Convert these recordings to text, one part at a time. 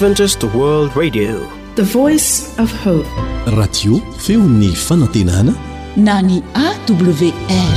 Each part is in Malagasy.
Adventist World Radio, the voice of hope. Radio feony fanantenana na ny AWR.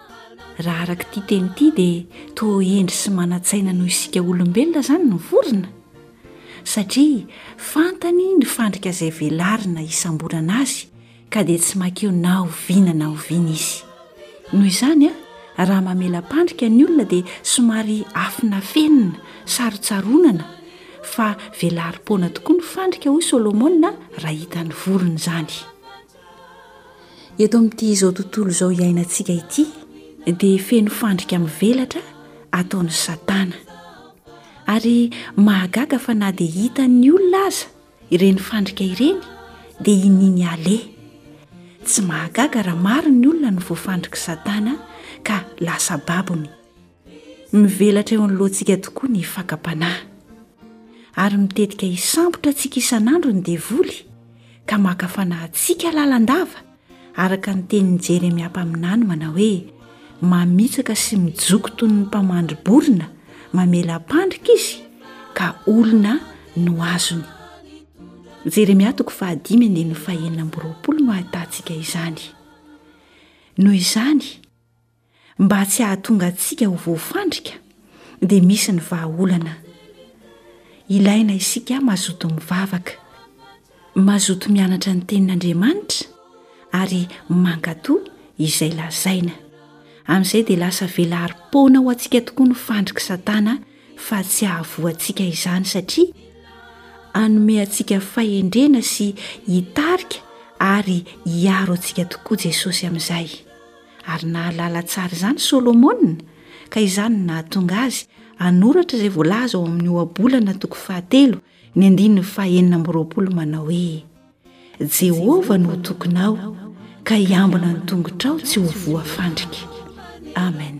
Raha araka ity teny ity dia toa hendry sy manan-tsaina noho isika olombelona izany ny vorona, satria fantany ny fandrika izay velarina hisamborana azy ka dia tsy makeo na oviana na oviana izy. Noho izany, raha mamela-pandrika ny olona dia somary afinafenina, sarotsaronana, fa velarim-poana tokoa ny fandrika, hoy Solomona raha hitan'ny vorona izany. Eto amin'ity izao tontolo izao iainantsika ity dia feno fandrika mivelatra ataon'i Satana. Ary mahagaga fa na dia hitan'ny olona aza ireny fandrika ireny dia iniany aleha. Tsy mahagaga raha maro ny olona no voafandrik'i Satana ka lasa babony. Mivelatra eo anoloantsika tokoa ny fakam-panahy, ary mitetika hisambotra antsika isan'andro ny devoly ka maka fanahintsika lalandava, araka ny tenin'i Jeremia mpaminany manao hoe, Mamitsaka sy mijoko toy ny mpamandri-borona mamela ampandrika izy, ka olona no azony. Jeremia toko fahadimy andininy fahenina amby roapolo no ahitantsika izany. Noho izany, Mba tsy hahatonga antsika ho voafandrika, dia misy ny vahaolana. Ilaina isika mazoto mivavaka, mazoto mianatra ny Tenin'Andriamanitra ary mankatò izay lazaina. Amin'izay dia lasa velarim-poana ho antsika tokoa ny fandrik'i Satana fa tsy hahavoa antsika izany, satria hanome antsika fahendrena sy hitarika ary hiaro antsika tokoa Jesosy amin'izay. Ary nahalala tsara izany Solomona, ka izany no nahatonga azy hanoratra izay voalaza ao amin'ny Ohabolana toko fahatelo, ny andininy fahenina amby roapolo manao hoe, Jehovah no ho tokinao, ka hiambina ny tongotrao tsy ho voafandrika. Amen.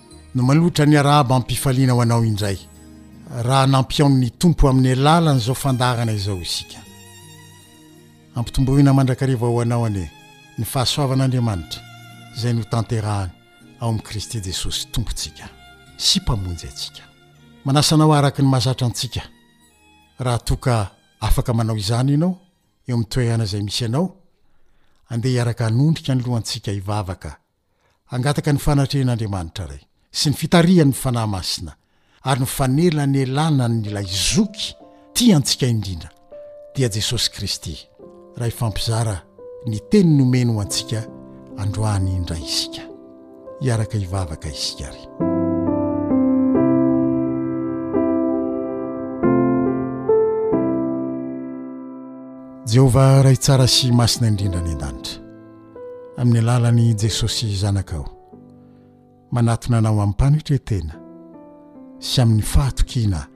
No manotra ny arahaba am-pifaliana ho anao indray, raha nampihaon' ny Tompo amin'ny alalan' izao fandaharana izao isika. Ampitomboina mandrakariva ho anao anie ny fahasoavan' Andriamanitra izay notanterahany ao amin'i Kristy Jesosy Tompontsika sy Mpamonjy antsika. Manasa anao araka ny mahazatra antsika, raha toa ka afaka manao izany ianao eo amin'ny toerana izay misy anao, handeha hiaraka hanondrika ny lohantsika hivavaka Hangataka ny fanatrehan'Andriamanitra Ray sy ny fitarihany ny Fanahy Masina ary ny fanelanelanan'ilay Zoky tia antsika indrindra, dia Jesosy Kristy. Ray fampizara ny Teny nomeny ho antsika androany indray isika. Hiaraka hivavaka isika ary. Jehovah Ray tsara sy masina indrindra any an-danitra. Amin'ny alalan'i Jesosy Zanakao. Manatona Anao amim-panaitre tena sy amin'ny fahatokiana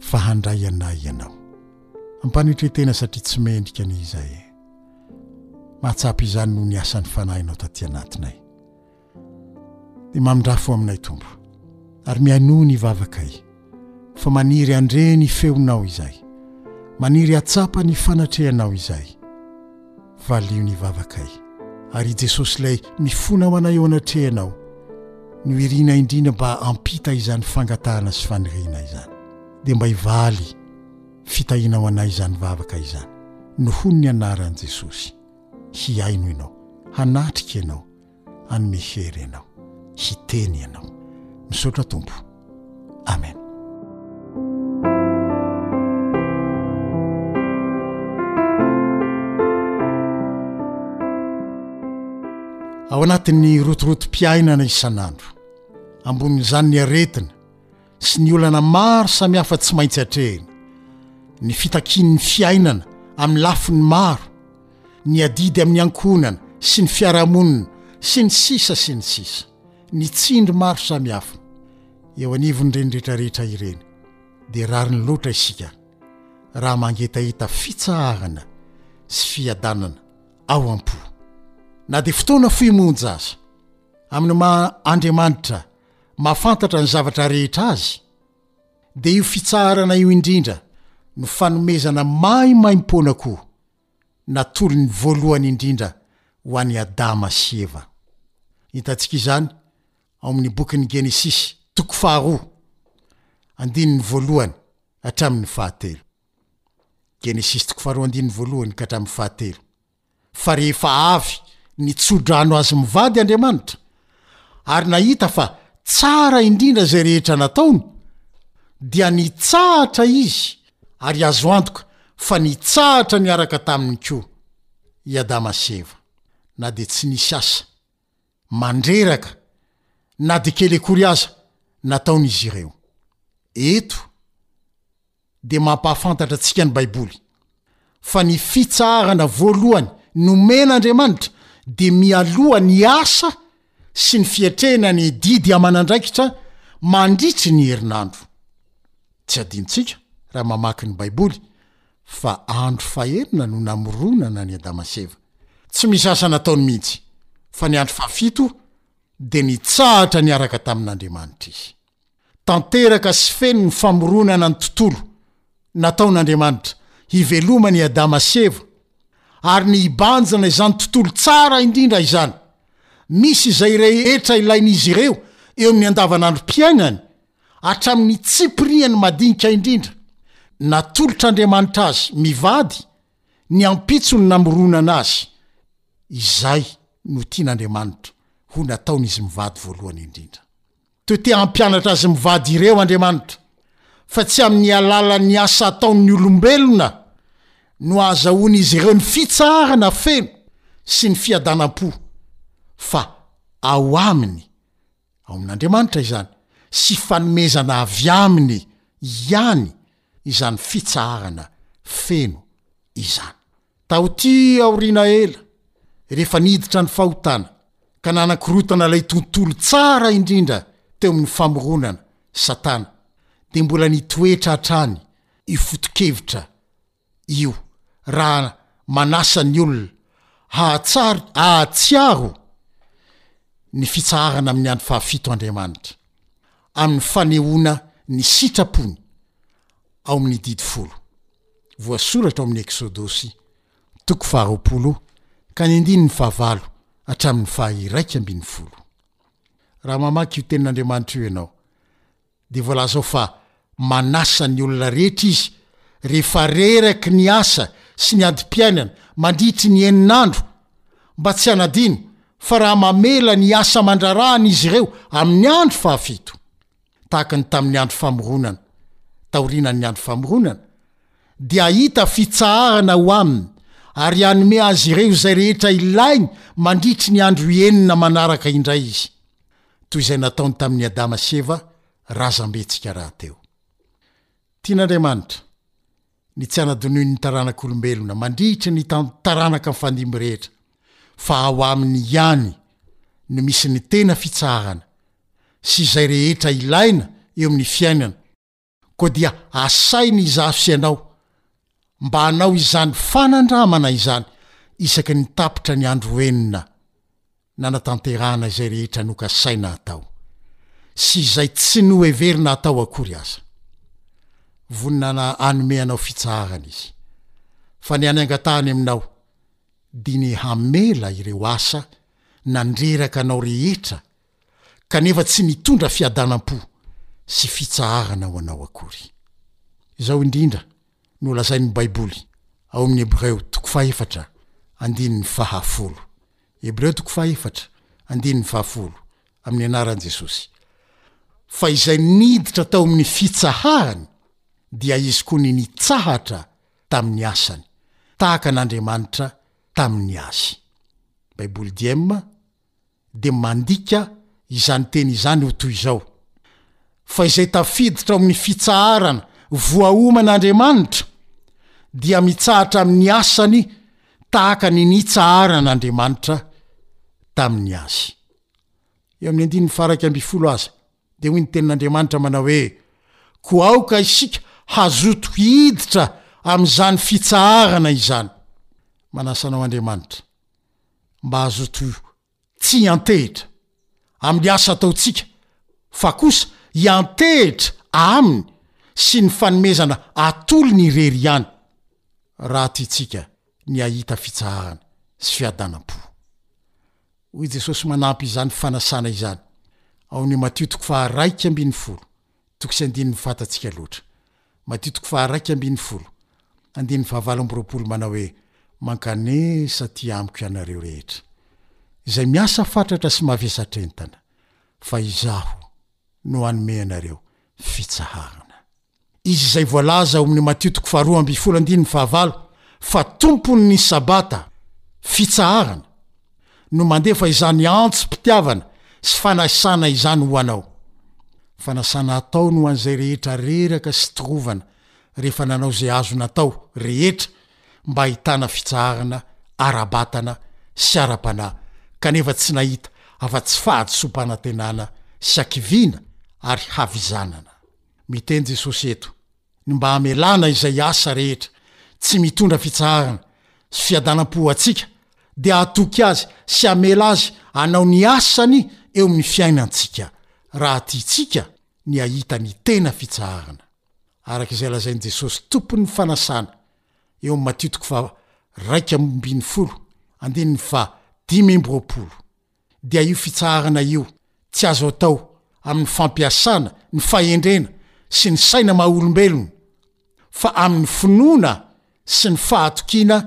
fa handray anay Ianao. Amim-panaitre tena satria tsy mendrika ny izahay. Mahatsapa izany noho ny asan'ny Fanahinao taty anatinay. Dia mamindrà fo aminay Tompo ary mihainoa ny vavakay fa maniry handre ny feonao izahay, maniry hatsapa ny fanatrehanao izahay. Valio ny vavakay ary i Jesosy ilay mifona ho anay eo anatrehanao no irinay indrindra mba hampita izany fangatahana sy faniriana izany. Dia mba hivaly fitahiana ho anay izany vavaka izany nohon'ny anaran'i Jesosy. Hihaino ianao, hanatrika ianao. hanome hery anao hiteny ianao misaotra tompo amen ao anatin'ny rotoroto mpiainana isan'andro ambonin'izany ny aretina sy ny olana maro samihafa tsy maintsy atrehina ny fitakian'ny fiainana amin'ny lafiny maro ny adidy amin'ny ankohonana sy ny fiarahamonina sy ny sisa sy ny sisa ny tsindry maro samihafa eo anivon'ireny rehetra rehetra ireny dia rariny loatra isika raha mangetaheta fitsaharana sy fiadanana ao am-po na dia fotoana fohy monja aza amin'ny maha andriamanitra mahafantatra ny zavatra rehetra azy dia io fitsaharana io indrindra no fanomezana mahy maim-poana koa natolony voalohany indrindra ho an'i Adama sy Eva. Hitantsika izany ao amin'ny bokin'ny Genesisy, toko faharoa, andininy voalohany hatramin'ny fahatelo. Genesisy toko faharoa andininy voalohany ka hatramin'ny fahatelo. Fa rehefa avy nitso-drano azy mivady Andriamanitra, ary nahita fa tsara indrindra izay rehetra nataony, dia nitsahatra izy, ary azo antoka fa nitsahatra niaraka taminy koa i Adama sy Eva, na dia tsy nisy asa mandreraka na dia kely akory aza nataon'izy ireo. Eto, dia mampahafantatra antsika ny Baiboly fa ny fitsaharana voalohany nomen'Andriamanitra dia mialoha ny asa sy ny fiatrehana ny didy aman'andraikitra mandritry ny herinandro. Tsy adinontsika raha mamaky ny Baiboly fa andro fahenina no namoronana an'i Adama sy Eva. Tsy misy asa nataony mihitsy, fa ny andro fahafito dia nitsahatra niaraka tamin'Andriamanitra izy. Tanteraka sy feno ny famoronana ny tontolo nataon'Andriamanitra hiveloman' i Adama sy Eva, ary ny hibanjina izany tontolo tsara indrindra izany, misy izay rehetra ilain'izy ireo eo amin'ny andavanandrom-piainany, hatramin'ny tsipiriany madinika indrindra, natolotr'Andriamanitra azy mivady, ny ampitson'ny namoronana azy, izay no tian'Andriamanitra ho nataon'izy mivady voalohany indrindra. Toa te hampianatra azy mivady ireo Andriamanitra, fa tsy amin'ny alalan'ny asa ataon'ny olombelona no ahazahoan'izy ireo ny fitsaharana feno sy ny fiadanam-po, fa ao Aminy, ao amin'Andriamanitra izany, sy fanomezana avy Aminy ihany izany fitsaharana feno izany. Taoty aoriana ela, rehefa niditra ny fahotana ka nanakorotana ilay tontolo tsara indrindra teo amin'ny famoronana, Satana dia mbola nitoetra hatrany io foto-kevitra io raha manasa ny olona hahatsary hahatsiaro ny fitsaharana amin'ny andro fahafito Andriamanitra. amin'ny fanehoana ny sitrapony ao amin'ny Didy Folo, voasoratra ao amin'ny Eksodosy, toko faharoapolo ka ny andininy fahavalo hatramin'ny faha-iraika ambin'ny folo. Raha mamaky io Tenin'Andriamanitra io ianao, dia voalaza ao fa manasa ny olona rehetra Izy rehefa reraky ny asa sy ny adim-piainana mandritry ny enina andro, mba tsy hanadino fa raha mamela ny asa aman-drarahany izy ireo amin'ny andro fahafito, tahaka ny tamin'ny Andro Famoronana, taorianan'ny Andro Famoronana, dia hahita fitsaharana ho aminy ary hanome azy ireo izay rehetra ilainy mandritry ny andro enina manaraka indray Izy, toy izay nataony tamin'i Adama sy Eva razambetsika rahateo. Tian'Andriamanitra. ny tsy anadinoin'ny taranak'olombelona mandritra ny taranaka mifandimby rehetra, fa ao Aminy ihany no misy ny tena fitsahana sy izay rehetra ilaina eo amin'ny fiainana, koa dia asainy izaho sy ianao mba hanao izany fanandramana izany isaky ny tapitra ny andro enina. nanatanterahana izay rehetra nokasaina hatao sy izay tsy noheverina hatao akory aza. Vonona hanome anao fitsaharana Izy. Fa ny any angatahany aminao dia ny hamela ireo asa nandreraka anao rehetra kanefa tsy nitondra fiadanam-po sy fitsaharana ho anao akory. Izao indrindra no lazain'ny Baiboly ao amin'ny Hebreo toko fahefatra andininy fahafolo, Hebreo toko fahaefatra, andininy fahafolo, Amin'ny anaran'i Jesosy. Fa izay niditra tao amin'ny fitsahahany, dia izy koa ny nitsahatra tamin'ny asany, tahaka an'Andriamanitra tamin'ny azy. Baiboly DIEM dia mandika izany teny izany ho toy izao, Fa izay tafiditra ao amin'ny fitsaharana voaoman'Andriamanitra, dia mitsahatra amin'ny asany, tahaka ny nitsaharan'Andriamanitra tamin'ny azy. Eo amin'ny andininy faharaika ambin'ny folo aza, dia hoy ny Tenin'Andriamanitra manao hoe, Koa aoka isika hazoto hiditra amin'izany fitsaharana izany. Manasa anao Andriamanitra mba hazoto tsy hiantehitra amin'ny asa ataontsika fa kosa hiantehitra Aminy sy ny fanomezana atolony irery ihany raha tiantsika ny hahita fitsahahana sy fiadanam-po. Hoy Jesosy manampy izany fanasana izany ao amin'ny Matio toko faha iraika ambin'ny folo Toko sy andininy fantatsika loatra. Matio toko faharaika ambin'ny folo, andininy fahavalo amby roapolo manao hoe, Mankanesa aty amiko ianareo rehetra, izay miasa fatratra sy mavesatr-entana, fa Izaho no hanome anareo fitsahahana. Izy izay voalaza ao amin'ny Matio toko faharoa ambin'ny folo andininy fahavalo fa Tompon'ny Sabata, fitsahahana. no mandefa izany antsom-pitiavana sy fanasana izany ho anao. Fanasana ataony ho an'izay rehetra reraka sy torovana rehefa nanao izay azo natao rehetra mba hahitana fitsaharana ara-batana sy ara-panahy kanefa tsy nahita afa-tsy fahadisoam-panantenana sy hakiviana ary havizanana. Miteny Jesosy eto. ny mba hamelana izay asa rehetra tsy mitondra fitsaharana sy fiadanam-po ho antsika dia hahatoky azy sy hamela azy hanao ny asany eo amin'ny fiainantsika raha tiantsika ny hahita ny tena fitsaharana araka izay lazain'i Jesosy Tompon'ny fanasana eo amin'ny Matio toko faha iraika ambin'ny folo andininy faha dimy amby roapolo. dia io fitsaharana io tsy azo atao amin'ny fampiasana ny fahendrena sy ny saina maha olombelona, fa amin'ny finoana sy ny fahatokiana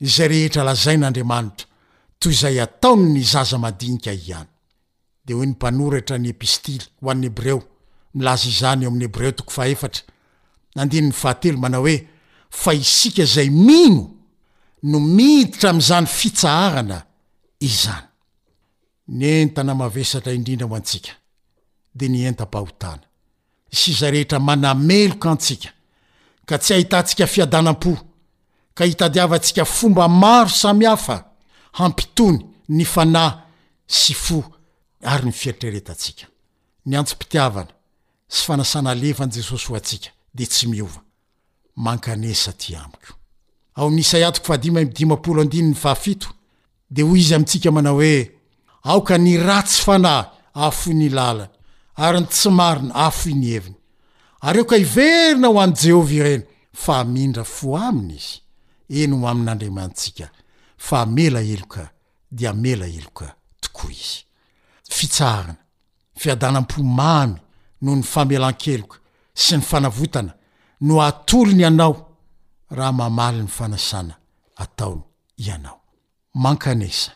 izay rehetra lazain'Andriamanitra, toy izay ataon'ny zaza madinika ihany. Dia hoy ny mpanoratra ny Epistily ho an'ny Hebreo, milaza izany eo amin'ny Hebreo toko fahaefatra, andininy fahatelo, manao hoe, Fa isika izay mino no miditra amin'izany fitsaharana izany. Ny entana mavesatra indrindra ho antsika dia ny entam-pahotana sy izay rehetra manameloka antsika ka tsy ahitantsika fiadanam-po ka hitadiavantsika fomba maro samihafa hampitony ny fanahy sy fo ary ny fieritreretantsika. Ny antsom-pitiavana sy fanasana lefan'i Jesosy ho antsika dia tsy miova. mankanesa aty amiko. Ao amin'ny Isaia toko fahadimy amby dimampolo andininy fahafito dia hoy Izy amintsika manao hoe, Aoka ny ratsy fanahy ahafoy ny lalany, ary ny tsy marina ahafoy ny heviny. Ary aoka hiverina ho an'i Jehovah ireny, fa hamindra fo aminy izy, eny ho amin'Andriamanitsika, fa hamela heloka dia hamela heloka tokoa izy. Fitsaharana, Fiadanam-po mamy noho ny famelan-keloka sy ny fanavotana no atolony anao raha mamaly ny fanasana ataony ianao. Mankanesa.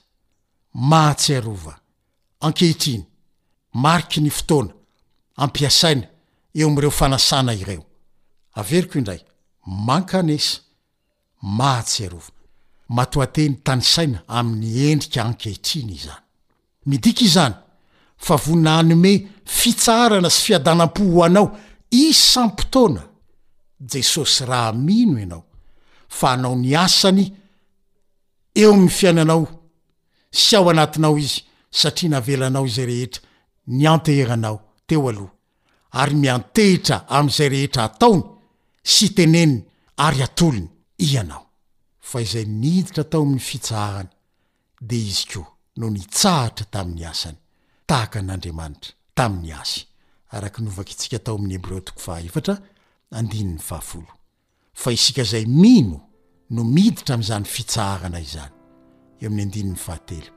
Mahatsiarova. Ankehitriny, mariky ny fotoana ampiasaina eo amin'ireo fanasana ireo. Averiko indray. Mankanesa. Mahatsiarova. Matoanteny tanisaina amin'ny endrika ankehitriny izany. Midika izany fa vonona hanome fitsaharana sy fiadanam-po ho anao isam-potoana Jesosy raha mino ianao fa hanao ny asany eo amin'ny fiainanao sy ao anatinao Izy satria navelanao izay rehetra nianteheranao teo aloha ary miantehitra amin'izay rehetra ataony sy teneniny ary atolony ianao. Fa izay niditra tao amin'ny fitsahahany, dia izy koa no nitsahatra tamin'ny asany, tahaka an'Andriamanitra tamin'ny azy, araka ny novakitsika tao amin'ny Hebreo toko faha efatra, andininy fahafolo. fa isika izay mino no miditra amin'izany fitsaharana izany, eo amin'ny andininy fahatelo.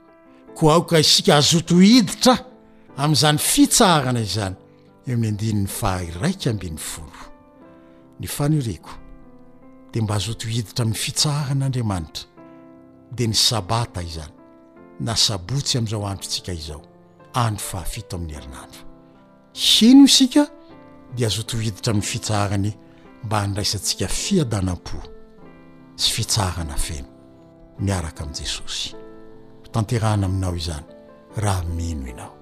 Koa aoka isika hazoto hiditra amin'izany fitsaharana izany, eo amin'ny andininy faha-iraika ambin'ny folo. Ny faniriako dia mba hazoto hiditra amin'ny fitsaharan'Andriamanitra, dia ny Sabata izany, na Sabotsy amin'izao androntsika izao, andro fahafito amin'ny herinandro. Hino isika dia hazoto hiditra amin'ny fitsaharany mba handraisantsika fiadanam-po sy fitsaharana feno miaraka amin'i Jesosy. Ho tanterahina aminao izany raha mino ianao.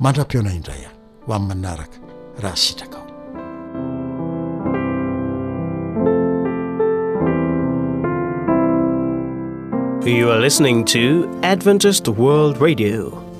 Mandra-pihaona indray aho ho amin'ny manaraka raha sitrakao. You are listening to Adventist World Radio.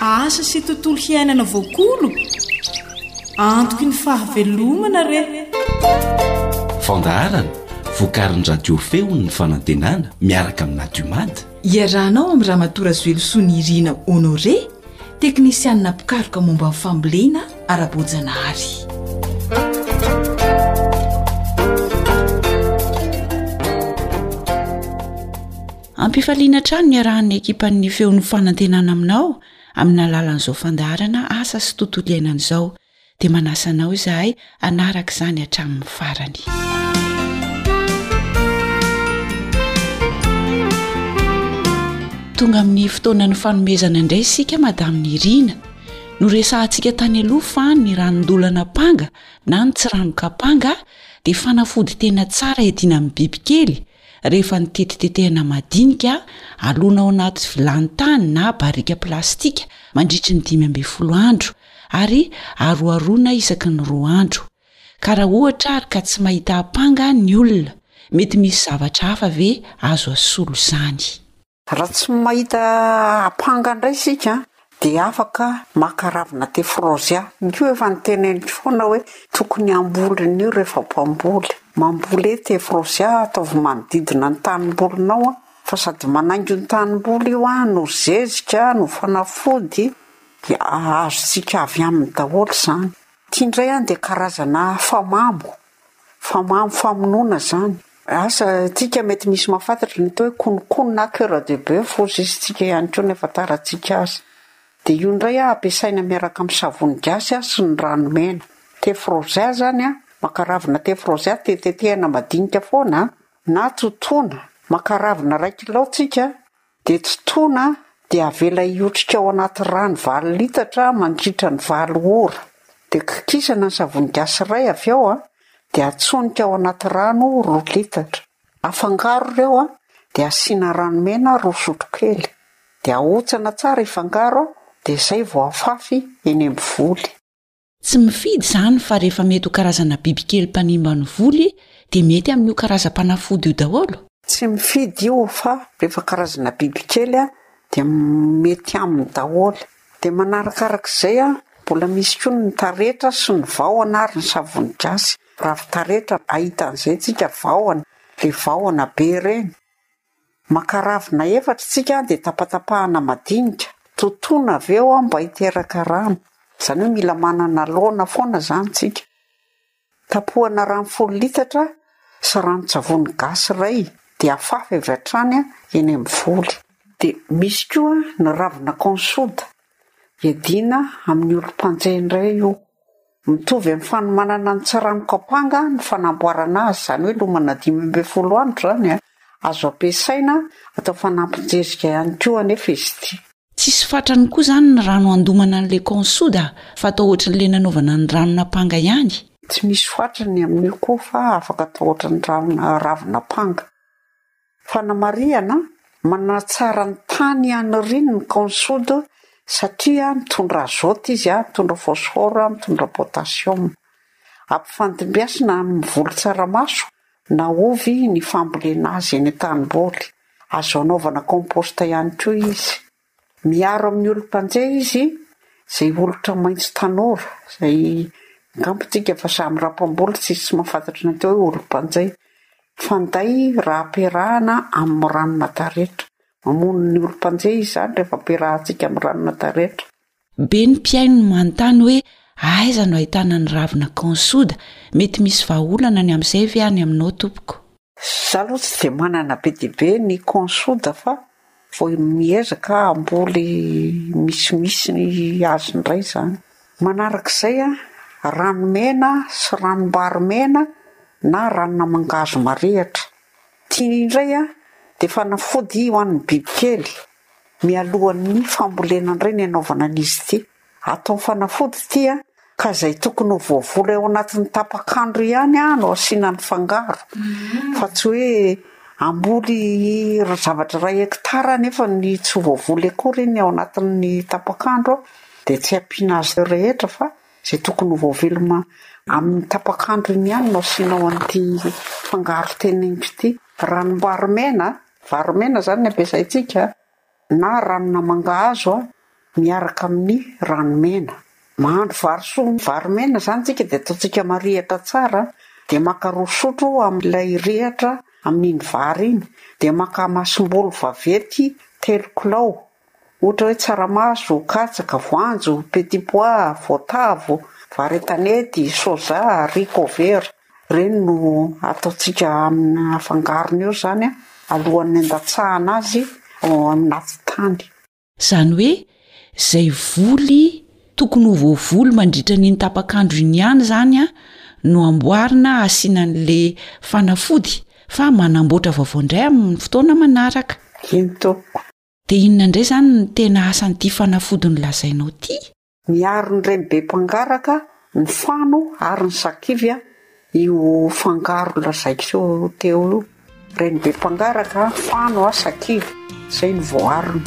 Asa sy tontolo hiainana voakolo antoky ny fahavelomana re fandaharana vokarin'ny radio feony ny fanantenana miaraka amin'ny natiomady iarahanao amin'ny ramatoa razoelosoa nirina honore Teknisianina mpikaroka momba ny fambolena ara-boajanahary. Ampifaliana hatrany ny iarahan'ny ekipan'ny Feon'ny Fanantenana aminao amin'ny alalan'izao fandaharana asa sy tontolo iainana izao. dia manasa anao izahay hanaraka izany hatramin'ny farany. Tonga amin'ny fotoanan'ny fanomezana indray isika Madame Nirina. Noresahantsika tany aloha fa ny ranon-dolana ampanga na ny tsiranoka ampanga dia fanafody tena tsara edina amin'ny bibikely rehefa notetitetehana madinika alona ao anaty vilany tany na barika plastika mandritry ny dimy ambin'ny folo andro ary aroharoana isaky ny roa andro. Ka raha ohatra ary ka tsy mahita apanga ny olona, mety misy zavatra hafa ve azo asolo izany? Raha tsy mahita apanga indray isika dia afaka maka ravina tefrozia, io koa efa noteneniko foana hoe tokony hamboly an'io rehefa mpamboly, mamboly hoe tefrozia ataovy manodidina ny tanimbolinao fa sady manaingo ny tanimboly io no zezika no fanafody Dia azontsika avy aminy daholo izany. Ity indray any dia karazana fa mamo, fa mamo famonoana izany. Asa antsika mety misy mahafantatra ny atao hoe konokono na coeur de boeuf ozy izy tsika ihany koa nefa tarantsika azy. Dia io indray an ampiasaina miaraka amin'ny savony gasy an sy ny rano mena. Thé frosé izany an, maka ravina thé frosé dia tetehina madinika foana an, na totoina. Maka ravina iray kilao tsika Dia tsy tona dia avela hiotrika ao anaty rano valo litatra mandritra ny valo ora. Dia kikisana ny savony gasy iray avy ao dia atsonika ao anaty rano roa litatra. Afangaro ireo dia asiana rano mena roa sotro kely. Dia ahotsana tsara ifangaro dia izay vao afafy eny amin'ny voly. Tsy mifidy izany fa rehefa mety ho karazana bibikely mpanimba ny voly dia mety amin'io karazam-panafody io daholo? Tsy mifidy io fa rehefa karazana bibikely dia mety aminy daholo. Dia manarakaraka izay mbola misy koa ny taretra sy ny vahona ary ny savony gasy. Raha taretra ahita an'izay tsika vahona, le vahona be ireny. Maka ravina efatra isika dia tapatapahana madinika, totoina avy eo mba hiteraka rano, izany hoe mila manana laona foana izany isika. Tapohana rano folo litatra sy ranon-tsavony gasy iray dia afafy avy hatrany eny amin'ny voly. Dia misy koa ny ravina kaonsoda, iadiana amin'ny olom-pandeha indray io. Mitovy amin'ny fanomanana ny tsiranoka ampanga ny fanamboarana azy, izany hoe lomana dimy ambin'ny folo andro izany an! Azo ampiasaina atao fanampin-jezika ihany koa anefa izy ity. Tsisy fatrany koa izany ny rano handomana ny lecon soda fa atao ohatry ny le nanaovana ny ranon'ampanga ihany. Tsy misy fatrany ny amin'io koa fa afaka atao ohatry ny ranon'ny ravin'ampanga. Fanamarihana, Manatsara ny tany any Rinn ny Consud satria mitondra azote izy, mitondra phosphore, mitondra potassium. Ampifandimbiasina amin'ny voly tsaramaso na ovy ny fambolena azy eny an-tanimboly. Azo anaovana compost ihany koa izy. Miaro amin'ny olom-pandeha izy izay holotra maitso tanora izay angamba isika fa samy raha mpamboly tsy tsy mahafantatra ny atao hoe olom-pandeha. Fanday raha ampiarahana amin'ny ranona taretra. Mamono ny olom-pandeha izany rehefa ampiarahantsika amin'ny ranona taretra. Be ny mpihaino no manontany hoe aiza no ahitana ny ravina kaonsoda, mety misy vahaolana ny amin'izay ve any aminao tompoko? Za aloha tsy dia manana be dia be ny kaonsoda fa vao miezaka aho hamboly misimisy azy indray zany. Manarak'izay an, ranomena sy ranombary mena na ranona mangahazo marihatra. Tiany indray an, dia fanafody ho an'ny bibikely Mialohan'ny fambolena indray ny anaovana an'izy ity. Atao fanafody ity an! Ka izay tokony ho voavoly ao anatin'ny tapak'andro ihany an no asiana ny fangaro. Fa tsy hoe hamboly zavatra iray hectare nefa ny tsy voavoly akory iny ao anatin'ny tapak'andro an! Dia tsy ampiana azy rehetra fa izay tokony ho voavily ma- amin'ny tapak'andro iny ihany no asiana ao amin'ity fangaro teneniko ity. Ranom-bary mena Vary mena izany ny ampiasaintsika na ranona mangahazo miaraka amin'ny rano mena. Mahandro vary soa amin'ny vary mena izany isika dia ataontsika marihitra tsara dia maka roa sotro amin'ilay rehatra amin'iny vary iny dia maka masomboly vaventy telo kilao Ohatra hoe tsaramaso, katsaka, voanjo, petit pois, voatavo, vary an-tanety, soja, haricot vert. Ireny no ataontsika amina afangarony eo izany alohan'ny andatsahana azy ao anaty tany. Izany hoe izay voly tokony ho voavoly mandritra an'iny tapak'andro iny ihany izany no amboarina asiana an'ilay fanafody fa manamboatra vaovao indray amin'ny fotoana manaraka. Eny tompoko. Dia inona indray izany no tena asan'ity fanafody nolazainao ity? Miaro ny reny be mpangaraka, ny fano ary ny sakivy io fangaro lazaiko teo io. Reny be mpangaraka, fano, sakivy, izay no voaarony.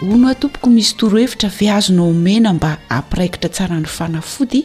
Hono aho tompoko misy torohevitra ve azonao omena mba hampiraikitra tsara ny fanafody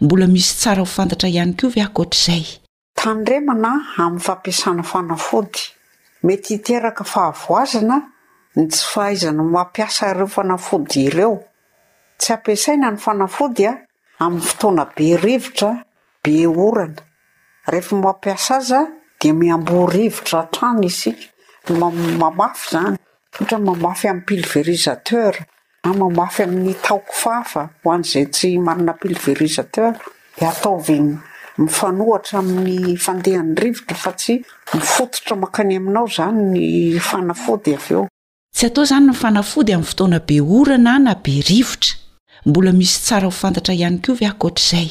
Mbola misy tsara ho fantatra ihany koa ve ankoatra izay? Tandremana amin'ny fampiasana fanafody. Mety hiteraka fahavoazana ny tsy fahaizana mampiasa ireo fanafody ireo. Tsy ampiasaina ny fanafody amin'ny fotoana be rivotra, be orana. Rehefa mampiasa aza dia miamboho rivotra hatrany isika, mamafy izany, ohatra hoe mamafy amin'ny pulvérisateur, Ama mafy amin'ny taho kifafa ho an'izay tsy manana pulvérisateur dia ataovy mifanohitra amin'ny fandehan'ny rivotra fa tsy mifototra mankany aminao izany ny fanafody avy eo. Tsy atao izany ny fanafody amin'ny fotoana be orana na be rivotra. Mbola misy tsara ho fantatra ihany koa ve ankoatra izay?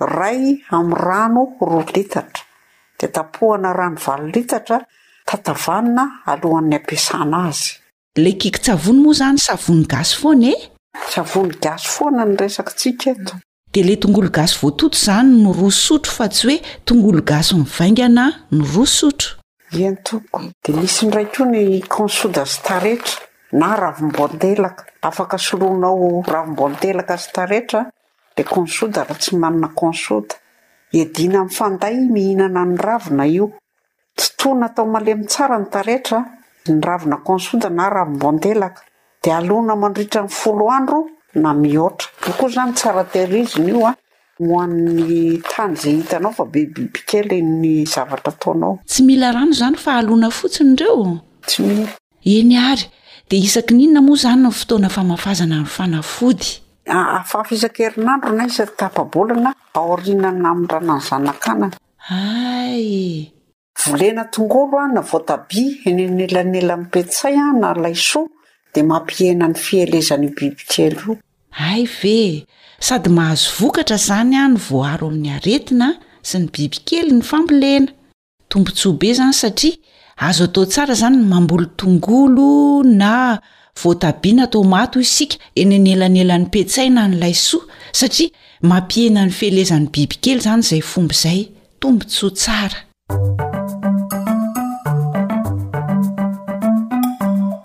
Ray amin'ny rano roa litatra, dia tapohana rano valo litatra, tatavanina alohan'ny ampiasana azy. Ilay kikitsavony moa izany savony gasy foana e! Savony gasy foana no resakintsika eto. Dia ilay tongolo gasy voatoto izany no roa sotro fa tsy hoe tongolo gasy mivaingana no roa sotro. Eny tompoko. Dia misy indray koa ny konsoda sy taretra na ravim-boandelaka. Afaka soloanao ravim-boandelaka sy taretra Dia konsoda raha tsy manana konsoda. Iadiana amin'ny fanday mihinana ny ravina io. Totoina atao malemy tsara ny taretra, ny ravina konsoda na ravim-boandelaka. Dia alona mandritra ny folo andro na mihoatra. Io koa izany tsara tehirizina io an! Ho an'ny tany izay hitanao fa be bibikely ny zavatra ataonao. Tsy mila rano izany fa alona fotsiny ireo? Tsy mila. Eny àry, dia isaky ny inona moa izany ny fotoana famafazana ny fanafody? Afafa isan-kerinandro na isaky tapa-bolana aorianan'ny namindrana ny zanak'anana. Hay e! Volena tongolo na voatabia eny anelanelan'ny petsay na laisoa dia mampihena ny fielezan'io bibikely io. Hay ve e! Sady mahazo vokatra izany no voaaro amin'ny aretina sy ny bibikely ny fambolena. Tombontsoa be zany satria azo atao tsara zany ny mamboly tongolo na voatabia na tomaty hoy isika eny anelanelan'ny petsay na ny laisoa satria mampihena ny felezan'ny bibikely zany izay fomba izay. Tombontsoa tsara.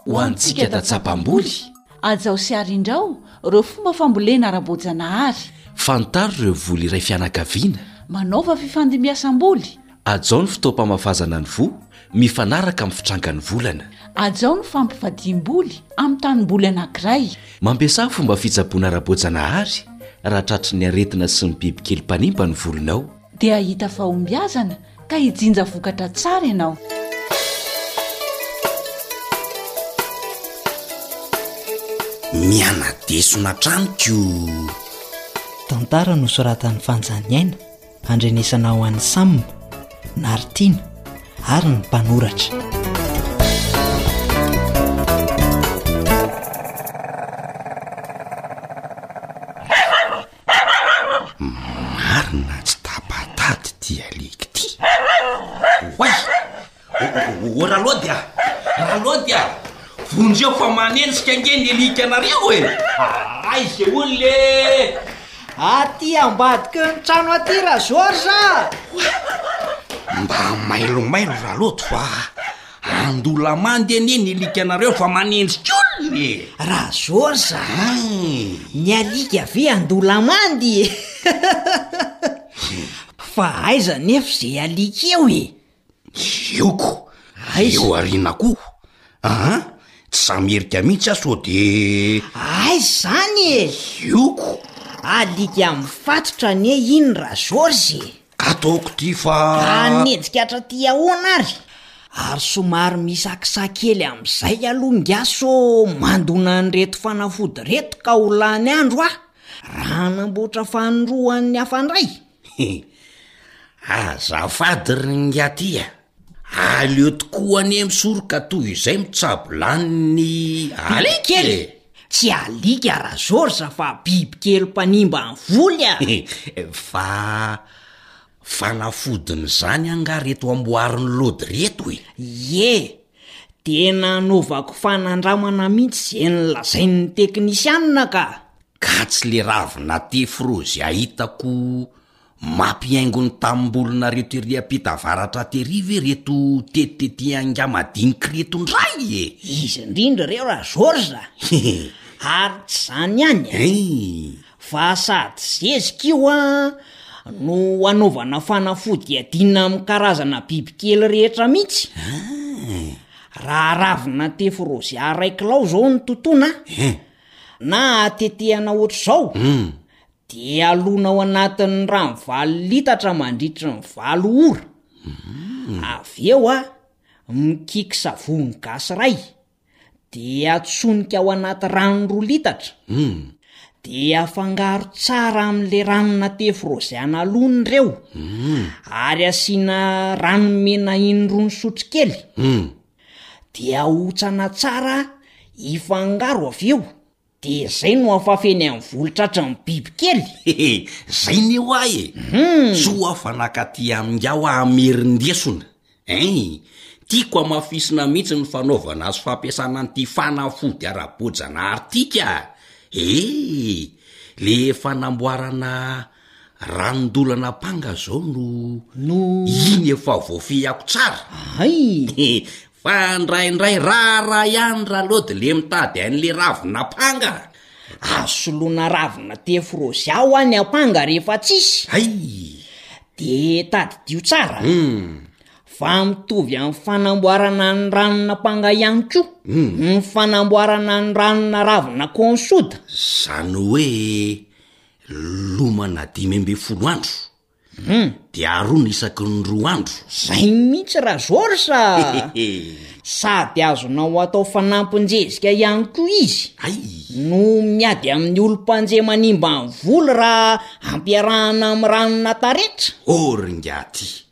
Ho antsika da tsapamboly. Hajao sy harindrao reo fomba fambolena ara-boajanahary. Fantaro reo voly iray fianakaviana. Manaova fifandimbiasam-boly. Hajao ny fotoam-pamafazana ny voa mifanaraka amin'ny fitrangan'ny volana. Hajao ny fampivadiam-boly amin'ny tanim-boly anankiray. Mampiasà fomba fitsaboana ara-boajanahary raha tratry ny aretina sy ny bibikely mpanimba ny volinao. Dia hahita fahombiazana ka hijinja vokatra tsara ianao. Miana-desona hatrany ko! Tantara nosoratan'i Fanjaniaina handrenesana ho an'i Sam, Nartiana ary ny mpanoratra. Marina tsy tapa-tady ty alika ty. Oay! O Ralody a! Ralody a! Vonjeo fa manenjika ange ny alikanareo e! Aiza e olona e! Aty ambadika eo ny trano aty Ra-Georges a! Mba mailomailo Ralody fa Andoha lamandy anie ny likanareo fa manenjika olona e! Raha Georges a! Ny alika ve andoha lamandy e! Fa aiza anefa izay alika eo e! Eo ko! Aiza? Eo aoriana ko! Aa! Tsy sahy mierika mihitsy aho sao de... Aiza izany e! Eo ko! Alika mifatotra anie iny Ra Georges e! Ataoko ity fa. Hanenjika hatraty ahoana ary? Ary somary misakisa kely amin'izay aloha ingahy sao mandona an'ireto fanafody ireto ka ho lany andro aho raha hanamboatra fanindroan'ny hafa indray. Azafady ry ingahy ty a! Aleo tokoa anie misoroka toy izay mitsabo lany ny alika e! Tsy alika ra Georges fa bibikely mpanimba ny voly a! Fa fanafodin'izany angaha reto amboarin'i lody reto e? Ie, tena anaovako fanandramana mihitsy ze nolazain'ny teknisianina ka! Ka tsy le ravina thé frozy ahitako Mampihaingo ny tanimbolinareo tery ampita avaratra tery ve reto tetetianga madinika reto indray e! Izy indrindra ireo ra George ary tsy izany ihany e! Fa sady zezika io an no anaovana fanafody adina amin'ny karazana bibikely rehetra mihitsy. Raha ravina tefirozia iray kilao izao no totoina an, na atetehana ohatr'izao Dia alona ao anatin'ny rano valo litatra mandritry ny valo ora. Avy eo a, mikiky savony gasy iray, dia atsonika ao anaty rano roa litatra. Dia afangaro tsara amin'ilay ranona tefrozeana alony ireo, ary asiana rano mena inrony sotro kely. Dia ahotsana tsara hifangaro avy eo. De zay no afafy eny amin'ny volo tratran'ny bibikely? Hehe, zay ne hoa e! Hum! Soa fa nakaty aminga hoa amerindesona. Ein! Tiako hamafisina mihitsy ny fanaovana sy fampiasana an'ity fanafody ara-boajanahary ity ka! Ee! Le fanamboarana Ranon-dolana ampanga zao no No. iny efa voafehako tsara. Hay! Fa ndraindray rarà ihany ra lody le mitady ain'le ravina ampanga a! Azo soloina ravina tefrozy ao an ny ampanga rehefa tsisy. Hay! De tadidio tsara a! Hum! Fa mitovy am fanamboarana ny ranona ampanga ihany koa Hum! ny fanamboarana ny ranona ravina kônsôda. Zany hoe lomana dimy ambin'ny folo andro um dia arona isaky ny roa andro zay mihitsy raha georges a sady azonao atao fanampinjezika ihany koa izy ay no miady amin'ny olom-panjehy manimba ny volo raha ampiarahana amin'ny ranona taretra ô ringaty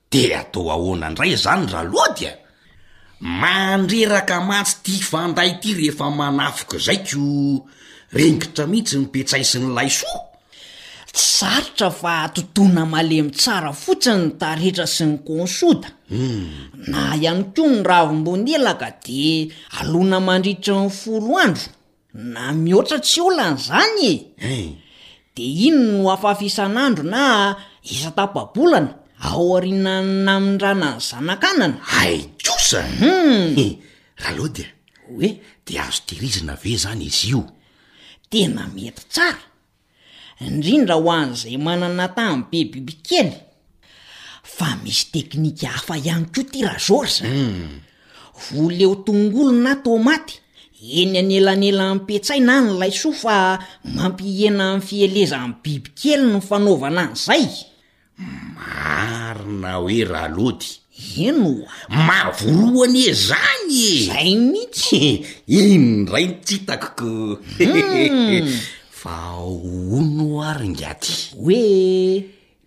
De atao ahoana ndray zany ra lody a! Mandreraka mantsy ty fanday ty rehefa manafika zay ko rengitra mihitsy ny petsay sy ny laisoa. Sarotra fa totoina malemy tsara fotsiny ny taretra sy ny konsoda. Na ihany koa ny ravim-bonelaka dia alona mandritry ny folo andro. Na mihoatra tsy olana izany e! Hein! Dia inona no hafahafa isan'andro na isa-tapa-bolana aorianan'ny namindrana ny zanak'anana? Hay kosa! Hum! He! Ralody a! Hoe? Dia azo tehirizina ve izany izy io? Tena mety tsara! indrindra ho an'izay manana tany be bibikely, fa misy teknika hafa ihany koa ity ra Georges a, voleo tongolo na tomaty eny anelanelan'ny petsay na ny laisoa fa mampihena ny fielezan'ny bibikely ny fanaovana an'izay. Marina hoe Ralody. Eny oa, mahavoa anie zany e! Zay mihitsy e! Iny ndray no tsy hitako ko! Hum! Fa hono oa ry Ngiaty? Hoe?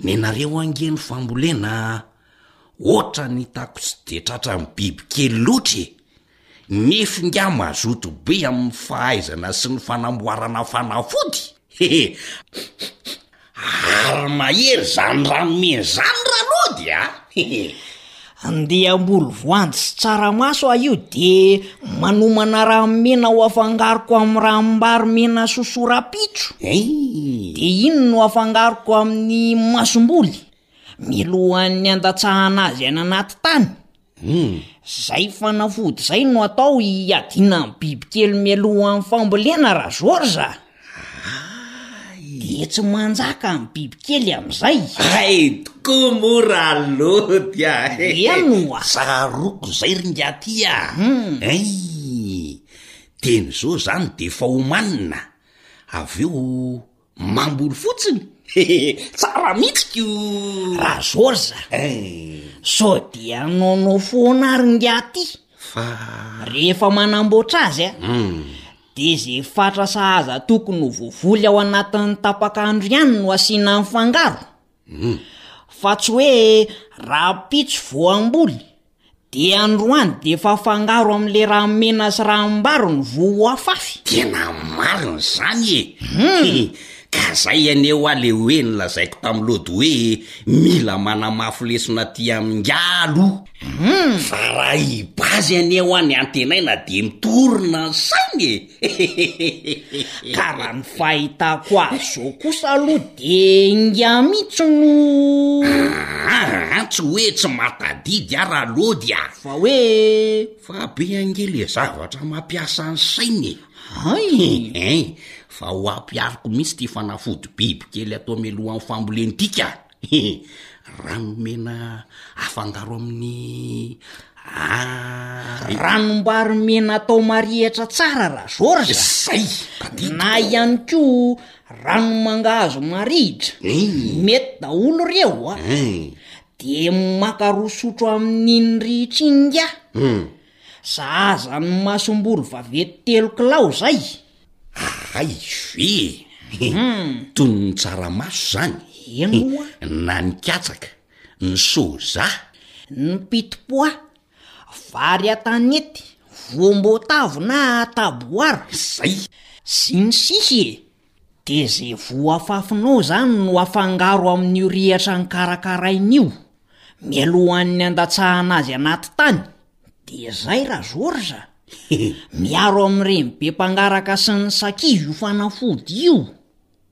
Nenareo ange ny fambolena a! Otrany hitako tsy de tratran'ny bibikely loatra e! Nefy nga mazoto be amin'ny fahaizana sy ny fanamboarana fanafody? Hehe. Ary mahery izany ranomena izany raha lody a! Hehe. Andiam-bolo voanjo sy tsaramaso aho io dia manomana ranomena ho afangaroko amin'ny ranom-bary mena sosoa rahampitso. Hehe. Dia iny no afangaroko amin'ny masomboly. milohan'ny handatsahana azy any anaty tany. Zay fanafody zay no atao hiadiana amin'ny bibikely mialohan'ny fambolena ra George a! dia tsy manjaka ny bibikely amin'izay. Hay tokoa moa ra Lody a! Eny oa! Tsaroako izay ry Ngiaty a! Hay! teny izao izany dia efa omanina, avy eo Mamboly fotsiny? Tsara mihitsy ko! Rajozy a! Sao dia anaonao foana ary ngah ty? Fa. Rehefa manamboatra azy a, dia ze fatra sahaza tokony ho voavoly ao anatin'ny tapak'andro ihany no asiana mifangaro? Humm. Fa tsy hoe rahampitso voamboly de androany de efa afangaro amle ramena sy rambaro ny voa ho afafy. Tena marina izany e! Humm. Ka zay anie hoa le hoe nolazaiko tam lody hoe mila manamafy lesona aty amin'ingahy aloha. Humm. Fa raha i Bazy anie hoa ny antenaina de mitorina ny sainy e! Hehehehe, ka raha ny fahitako azy zao kosa aloha de ingahy mihitsy no. Aa tsy hoe tsy matadidy aho Ralody a! Fa hoe. Fa be ange le zavatra mampiasa ny saina e! Hay! Hein! fa ho ampihariko mihitsy ity fanafody bibikely atao mialohan'ny fambolentika. He! Raha nomena afangaro amin'ny a. Ranom-bary mena atao marihatra tsara ra George a. Zay! Tadidiko. Na ihany koa ranom-mangahazo marihitra. Eii. Mety daholo ireo a. Eii. De maka roa sotro amin'iny rihitra iny ingahy. Hum. Sahaza ny masombory vaventy telo kilao zay. Ahay ve e! Toy ny tsaramaso izany. Eny moa. Na ny katsaka, ny soja. Ny pitipois, vary an-tanety, voam-boatavo na taboara. Izay. Sy ny sisa e! Dia izay voafafinao izany no afangaro amin'io rihatra nokarakaraina io, mialohan'ny handatsahana azy anaty tany. Dia izay ra Georges a! Miaro amin'ireny be mpangaraka sy ny sakivy io fanafody io.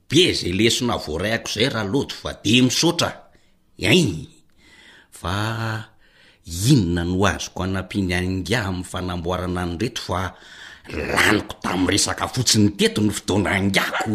Be izay lesona voarahiko izay ra Lody fa dia misaotra ein! Fa inona no azoko anampiany angaha amin'ny fanamboarana an'ireto fa laniko tamin'ny resaka fotsiny teto ny fotoana angaha ko!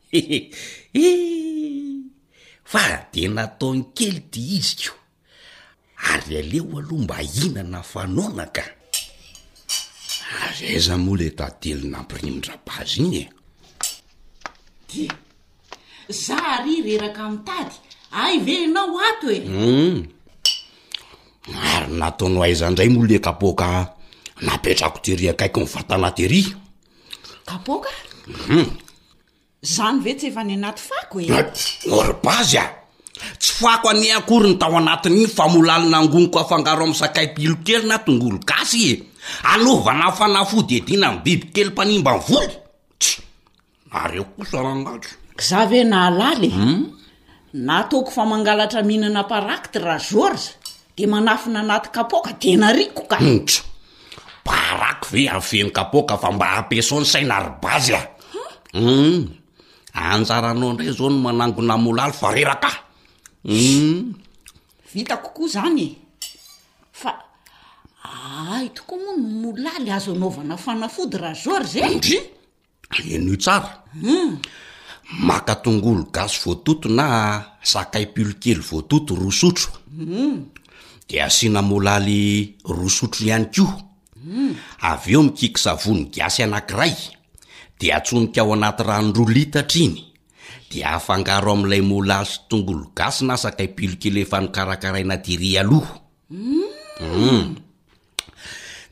Hehe ee! Fa dia nataony kely ity iziko. Ary aleo aloha mba hihinana fa noana ka! Ary aiza moa ilay tantely nampirimin-dRapazy iny e? Dia za àry reraka mitady ahy ve ianao ato e? Hum! Ary nataonao aiza indray moa ilay kapoaka napetrako tery akaikin'ny vatana tery? Kapoaka? Hum! Zany ve tsy efa any anaty fako e? Moribazy a! Tsy fako anie akory ny tao anatin'iny fa molaly nangoniko afangaro amin'ny sakay pilokely na tongolo gasy e! Anaovana fanafody edina amin'ny bibikely mpanimba voly! Tch! Nareo kosa rangahy! Za ve nahalala e? Nataoko fa mangalatra mihinana parakty ra George de manafina anaty kapoaka de nariako ka. Humm! Paraky ve any feno kapoaka fa mba ampiasao ny saina ry base a! Humm! Anjaranao indray zao ny manangona molaly fa reraka a! Humm! Vitako koa zany e! Fa ay tokoa moa ny molaly azo anaovana fanafody ra George e! Ndrii! Henoy tsara. Humm! Maka tongolo gasy voatoto na sakay pilo kely voatoto roa sotro. Humm! De asiana molaly roa sotro ihany koa. Humm! Avy eo mikiky savony gasy anankiray de atsonika ao anaty rano roa litatra iny de afangaro amin'ilay molaly sy tongolo gasy na sakay pilo kely efa nokarakaraina tery aloha. Humm!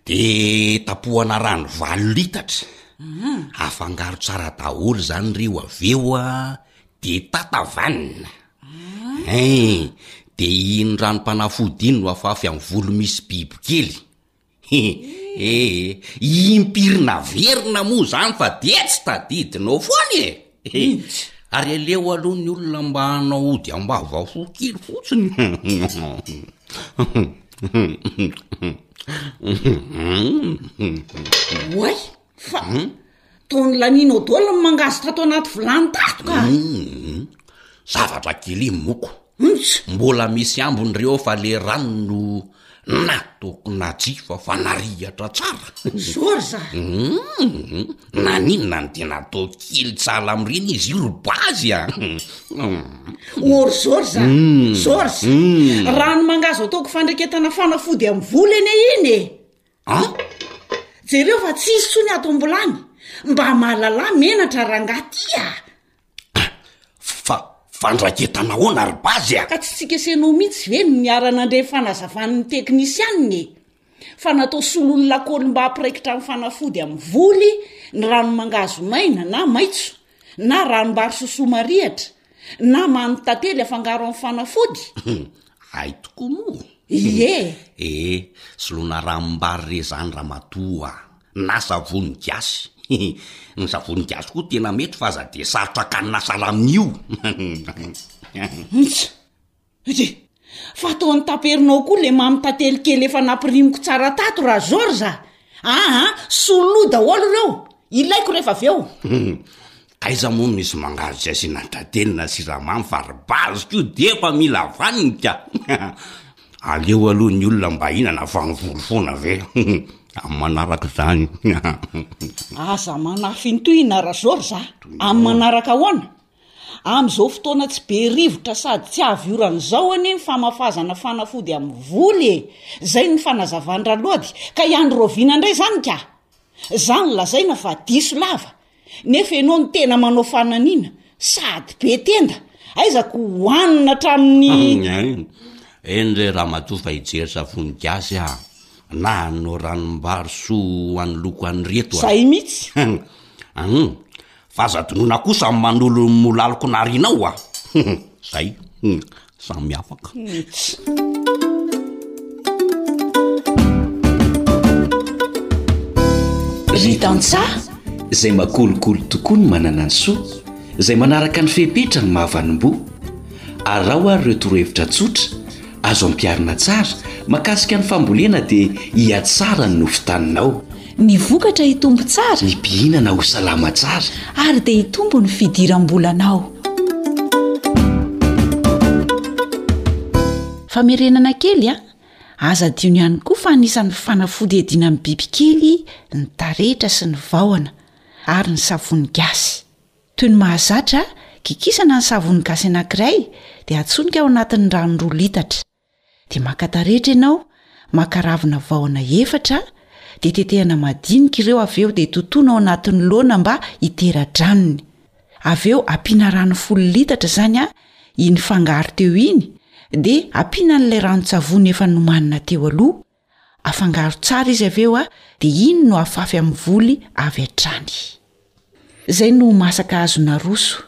de tapohana rano valo litatra afangaro tsara daholo zany reo avy eo a de tatavanina ein de iny ranom-panafody iny no afafy amin'ny volo misy bibikely he ee, impirina averina moa zany fa dia tsy tadidinao foana e! Injy! Ary aleo aloha ny olona mba hanao ody am-bavahao kely fotsiny. Oay! Fa hmm? taon'ny lanina ao dola ny mangasitra ato anaty vilany tato ka! Hmm. Zavatra kely moko. Injy! Mbola misy ambiny ireo fa le rano no Na toko na jifa fa narihatra tsara. Zo ry za. Hum, naninona no tena atao kely tsy sahala amin'ireny izy io ry Bazy a? Or zo ry za. Zo ry za. Raha ny manga azo ataoko fandreketana fanafody amin'ny vola anie iny e. An? Jereo fa tsy hisy intsony ato am-bolany. Mba mahalala menatra rangahy ty a! Fa fandraketana ahoana ry Base a? Ka tsy tsikesenao mihitsy ve ny niara-nandre ny fanazavan'ny teknisianina e? Fa natao solon'ny lakaoly mba hampiraikitra amin'ny fanafody amin'ny voly ny rano mangahazo maina na maitso na ranom-bary sosoa marihatra na mamy tantely afangaro amin'ny fanafody? Hay tokoa moa! Ie! Ee, soloana ranom-bary re izany ramatoa a! Na savony gasy. Ny savony gasy koa tena mety fa aza dia sarotra kanina salamio. Huts! Huts! Fa ataon'i Taperinao koa lemamy tantely kely efa nampirimiko tsara tato raha Georges a! Aa! Soloy daholo ireo! Ilaiko rehefa avy eo! Aiza moa no misy mangahazo tsy asiana tantely na siramamy fa ry base koa dia efa mila vaniny ka! Aleo aloha ny olona mba hihinana fa mivory foana ve amin'ny manaraka izany? Aza manafintohina Razor za! Amin'ny manaraka ahoana? Amin'izao fotoana tsy be rivotra sady tsy avy orana izao anie ny famafazana fanafody amin'ny voly e! Izay no fanazavan-dRalody ka i Andry Raoviana indray izany ka! Za no lazaina fa diso lava! Nefa ianao no tena manao fananiana sady be tenda, aiza ko hohanina hatramin'ny. Eny eny, eny re ramatoa fa hijery savony gasy aho na hanao ranom-bary soa hanoloko an'ireto a. Zay mitsy. Hum, f'aza adinoina kosa ny manolo ny molaliko narianao a. Hum, zay. Samy afaka. Ry tantsaha izay makolikoly tokoa ny manana ny soa, izay manaraka ny fepetra ny mahavanim-boa. Araho ary ireo torohevitra tsotra azo ampiharina tsara, mahakasika ny fambolena dia hihatsara ny nofon-taninao. Ny vokatra hitombo tsara. Ny mpihinana ho salama tsara. Ary dia hitombo ny fidiram-bolanao. Famerenana kely a! Aza adino ihany koa fa anisan'ny fanafody iadiana amin'ny bibikely ny taretra sy ny vahona ary ny savony gasy. Toy ny mahazatra, kikisana ny savony gasy anankiray dia atsonika ao anatin'ny rano roa litatra. Dia maka taretra ianao, maka ravina vahona efatra, dia tetehana madinika ireo avy eo dia totoina ao anatin'ny laona mba hitera-dranony. Avy eo ampiana rano folo litatra izany an, iny fangaro teo iny, dia ampiana an'ilay ranon-tsavony efa nomanina teo aloha, Afangaro tsara izy avy eo a dia iny no afafy amin'ny voly avy hatrany. Zay no masaka azo naroso.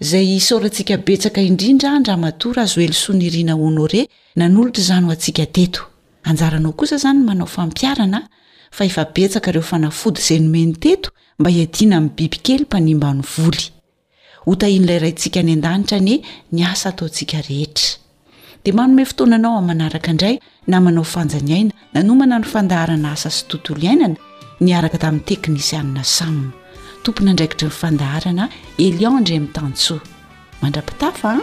Zay isaorantsika betsaka indrindra Andramatoa Razoelisoa Nirina Honoré nanolotra izany ho antsika teto. Anjaranao kosa izany ny manao fampiharana fa efa betsaka ireo fanafody izay nomeny teto mba hiadiana amin'ny bibikely mpanimba ny voly. Ho tahian'ilay Raintsika any An-danitra anie ny asa ataontsika rehetra. Dia manome fotoana anao amin'ny manaraka indray namanao Fanja ny aina nanomana ny fandaharana asa sy tontolo iainana niaraka tamin'ny teknisianina Sam. Tompon'andraikitry ny fandaharana Elian Andriamitantsoa. Mandra-pitafa an!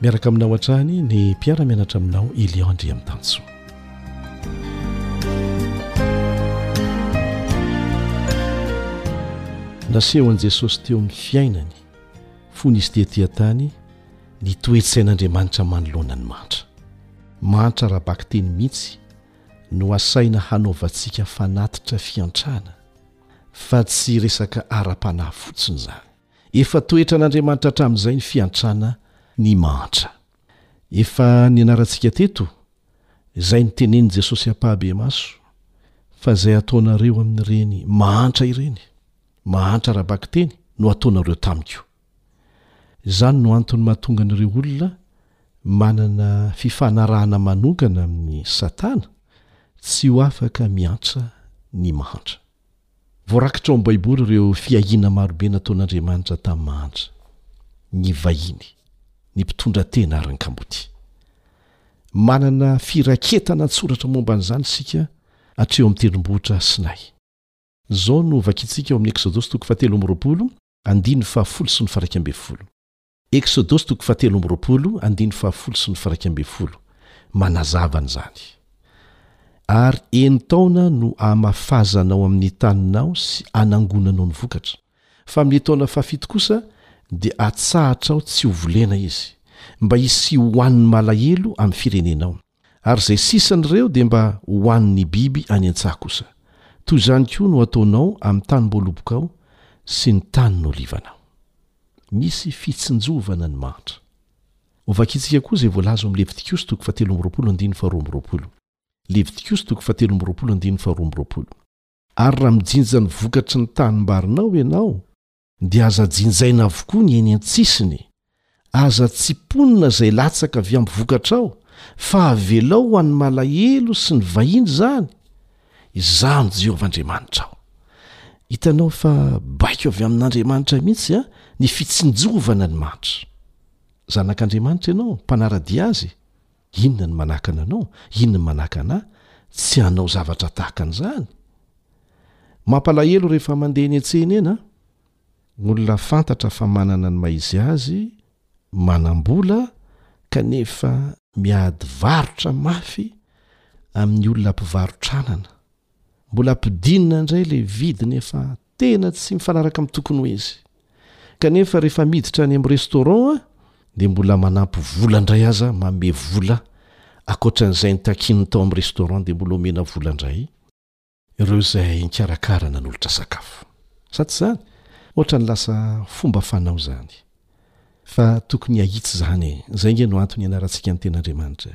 Miaraka aminao hatrany ny mpiara-mianatra aminao Elion Andriamitansoa. Nasehon'i Jesosy teo amin'ny fiainany fony izy tetỳ an-tany ny toe-tsain'Andriamanitra manoloana ny mantra. Mantra ara-bakiteny mihitsy no asaina hanaovantsika fanatitra fiantrana, fa tsy resaka ara-panahy fotsiny izany. Efa toetran'Andriamanitra hatramin'izay ny fiantrana ny mahantra. Efa nianarantsika teto izay notenenin'i Jesosy ampahibemaso, fa izay ataonareo amin'ireny mahantra ireny, mahantra ara-bakiteny, no ataonareo tamiko. Izany no antony mahatonga an'ireo olona manana fifanarahana manokana amin'i Satana tsy ho afaka miantra ny mahantra. Voarakitra ao amin'ny Baiboly ireo fiahiana maro be nataon'Andriamanitra tamin'ny mahantra, ny vahiny, ny mpitondra tena ary ny kamboty. Manana firaketana an-tsoratra momba an'izany isika hatreo amin'ny Tendrombohitra Sinay. Izao no vakintsika ao amin'ny Eksodosy toko fahatelo amby roapolo, andininy fahafolo sy ny faha iraika ambin'ny folo. Eksodosy toko fahatelo amby roapolo, andininy fahafolo sy ny firaika ambin'ny folo, manazava an'izany. Ary enin-taona no ahamafazanao amin'ny taninao sy anangonanao ny vokatra, fa amin'ny taona fahafito kosa dia atsahatrao tsy ho volena izy, mba hisihoan'ny malahelo amin'ny firenenao. Ary izay sisan'ireo dia mba hohanin'ny biby any an-tsaha kosa. Toy izany koa no hataonao amin'ny tanim-boalobokao sy ny tanin'olivanao. Misy fitsinjovana ny mahantra. Hovakintsika koa izay voalaza ao amin'ny Levitikosy toko fahatelo amby roapolo andininy faharoa amby roapolo. Levitikosy toko fahatelo amby roapolo andininy faharoa amby roapolo. Ary raha mijinja ny vokatry ny tanimbarinao ianao, dia aza jinjaina avokoa ny eny an-tsisiny, aza tsiponina izay latsaka avy amin'ny vokatrao fa avelao ho an'ny malahelo sy ny vahiny izany, izaho ny Jehovah Andriamanitrao. Hitanao fa baiko avy amin'Andriamanitra mihitsy ny fitsinjovana ny mantra. Zanak'Andriamanitra ianao, mpanara-dia azy. Inona ny manakana anao? Inona ny manakana ahy? Tsy hanao zavatra tahaka an'izany! Mampalahelo rehefa mandeha eny an-tsena eny an! Olona fantatra fa manana ny maha izy azy, manam-bola kanefa miady varotra mafy amin'ny olona mpivarotr'anana. Mbola ampidinina indray ilay vidiny efa tena tsy mifanaraka amin'ny tokony ho izy. Kanefa rehefa miditra any amin'ny restaurant aho dia mbola manampy vola indray aza manome vola ankoatran'izay nitakiany tao amin'ny restaurant dia mbola omena vola indray ireo izay nikarakara nanolotra sakafo. Sa tsy izany? Ohatran'ny lasa fomba fanao izany. Fa tokony hahitsy izany e! Izay ange no antony ianarantsika ny Tenin'Andriamanitra.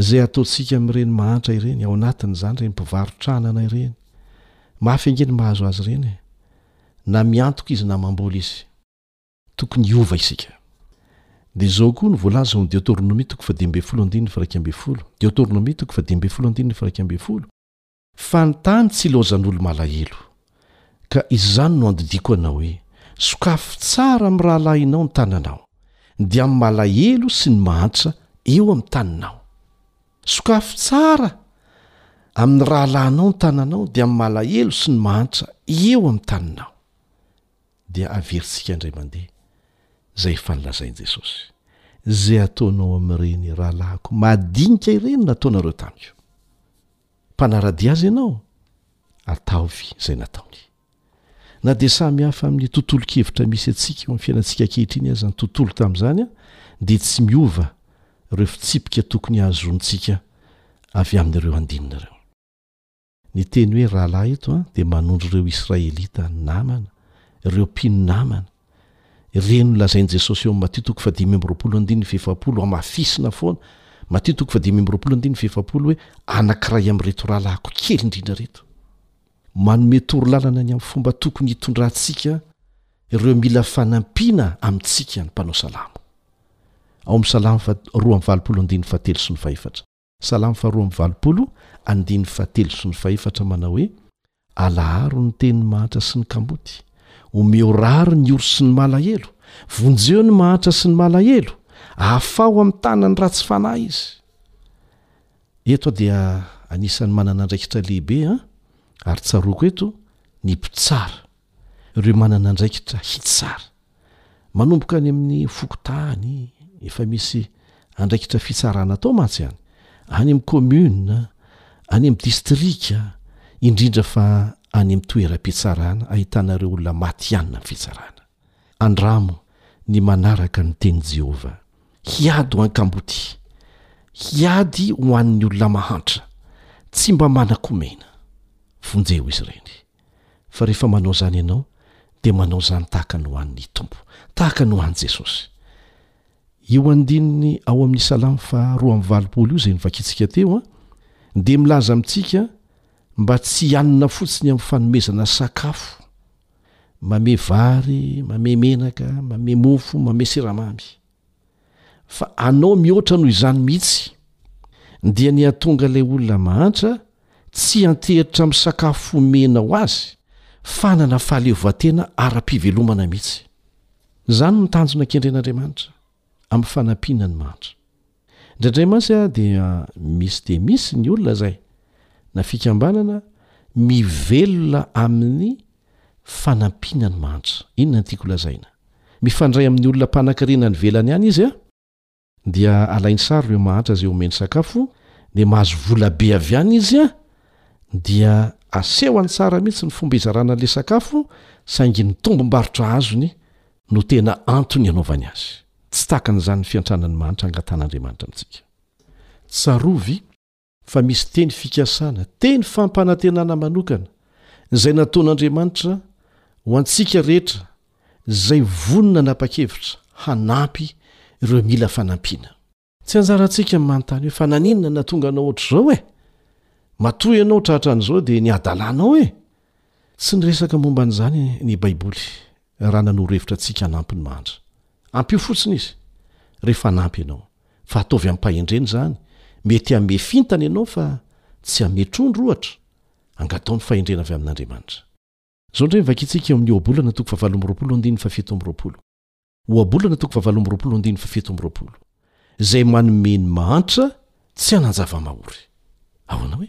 Izay ataontsika amin'ireny mahantra ireny, ao anatin'izany ireny mpivarotr'anana ireny. Mafy ange ny mahazo azy ireny e! Na miantoka izy na mamboly izy. Tokony hiova isika. Dia izao koa no voalazan'ny ao Deoteronomia toko fahadimy ambin'ny folo andininy faha iraika ambin'ny folo, Deoteronomia toko fahadimy ambin'ny folo andininy faha iraika ambin'ny folo, Fanontany tsy ilaozan'olo-malahelo. Ka izany no andidiako anao hoe, sokafy tsara amin'ny rahalahinao ny tananao, dia amin'ny malahelo sy ny mahantra eo amin'ny taninao. Sokafy tsara amin'ny rahalahinao ny tananao, dia amin'ny malahelo sy ny mahantra eo amin'ny taninao. Dia averintsika indray mandeha izay efa nolazain'i Jesosy. Izay ataonao amin'ireny rahalahiko madinika ireny no ataonareo tamiko. Mpanara-dia azy ianao? Ataovy izay nataony. Na dia samy hafa amin'ny tontolon-kevitra misy antsika eo amin'ny fiainantsika ankehitriny aza ny tontolo tamin'izany, dia tsy miova ireo fitsipika tokony hahazoantsika avy amin'ireo andininy ireo. Ny teny hoe rahalahy eto dia manondro ireo Israelita namana, ireo mpino namana. Ireny nolazain'i Jesosy eo amin'ny Matio toko fahadimy amby roapolo andininy fahefapolo hamafisina foana, Matio toko fahadimy amby roapolo andininy fahefapolo hoe anankiray amin'ireto rahalahiko kely indrindra ireto. Manome toro lalana ny amin'ny fomba tokony hitondrantsika ireo mila fanampiana amintsika ny mpanao salamo. Ao amin'ny Salamo faha roa amby valopolo andininy fahatelo sy ny fahefatra. Salamo faharoa amby valopolo, andininy fahatelo sy ny fahefatra manao hoe, Alaharo ny tenin'ny mahantra sy ny kamboty, omeo rariny ny ory sy ny malahelo, vonjeo ny mahantra sy ny malahelo, afaho amin'ny tanan'ny ratsy fanahy izy. Eto aho dia anisan'ny manana andraikitra lehibe an, ary tsaroako eto ny mpitsara. ireo manana andraikitra hitsara. Manomboka any amin'ny fokontany, efa misy andraikitra fitsarana atao mantsy any, any amin'ny commune, any amin'ny distrika, indrindra fa any amin'ny toeram-pitsarana ahitana ireo olona matihanina amin'ny fitsarana. Andramo ny manaraka ny tenin'i Jehovah, Hiady ho an-kamboty, hiady ho an'ny olona mahantra, tsy mba manan-komena. Vonjeo izy ireny. Fa rehefa manao izany ianao, dia manao izany tahaka ny ho an'ny Tompo, tahaka ny ho an'i Jesosy. Io andininy ao amin'ny Salamo faharoa amby valopolo io izay novakintsika teo dia milaza amintsika mba tsy hianina fotsiny amin'ny fanomezana sakafo, mame vary, mame menaka, mame mofo, mame siramamy. fa anao mihoatra noho izany mihitsy dia ny hatonga ilay olona mahantra tsy antehritra min'ny sakafo omena ho azy fanana fahaleovantena ara-pivelomana mihitsy izany ny tanjona kendren'andriamanitra amin'ny fanampiana ny mahantra indraindray masy a dia misy dia misy ny olona izay na fikambanana mivelona amin'ny fanampiana ny mahantra. Inona no tiako lazaina? Mifandray amin'ny olona mpanankarena any ivelany any izy an! Dia alainy sary ireo mahantra izay omeny sakafo, dia mahazo vola be avy any izy an! Dia asehony tsara mihitsy ny fomba izarana an'ilay sakafo, saingy ny tombom-barotra azony no tena antony anaovany azy. Tsy tahaka an'izany ny fiantrana ny mahantra angatahan'Andriamanitra amintsika. Tsarovy fa misy teny fikasana, teny fampanantenana manokana, izay nataon'Andriamanitra ho antsika rehetra izay vonona hanapa-kevitra hanampy ireo mila fanampiana. Tsy anjarantsika ny manontany hoe, Fa naninona no nahatonga anao hoatr'izao e? Matoa ianao tratra an'izao dia ny hadalanao e! Tsy niresaka momba an'izany ny Baiboly. raha nanoro hevitra antsika hanampy ny mandry. Ampio fotsiny izy rehefa hanampy ianao, fa ataovy amim-pahendrena izany, mety hanome fintana ianao fa tsy hanome trondro ohatra, angataho ny fahendrena avy amin'Andriamanitra. Izao indray ny vakintsika eo amin'ny Ohabolana toko fahavalo amby roapolo andininy fahafito amby roapolo. Ohabolana toko fahavalo amby roapolo andininy fahafito amby roapolo, Izay manome ny mahantra tsy hanan-java-mahory. Ahoana hoe?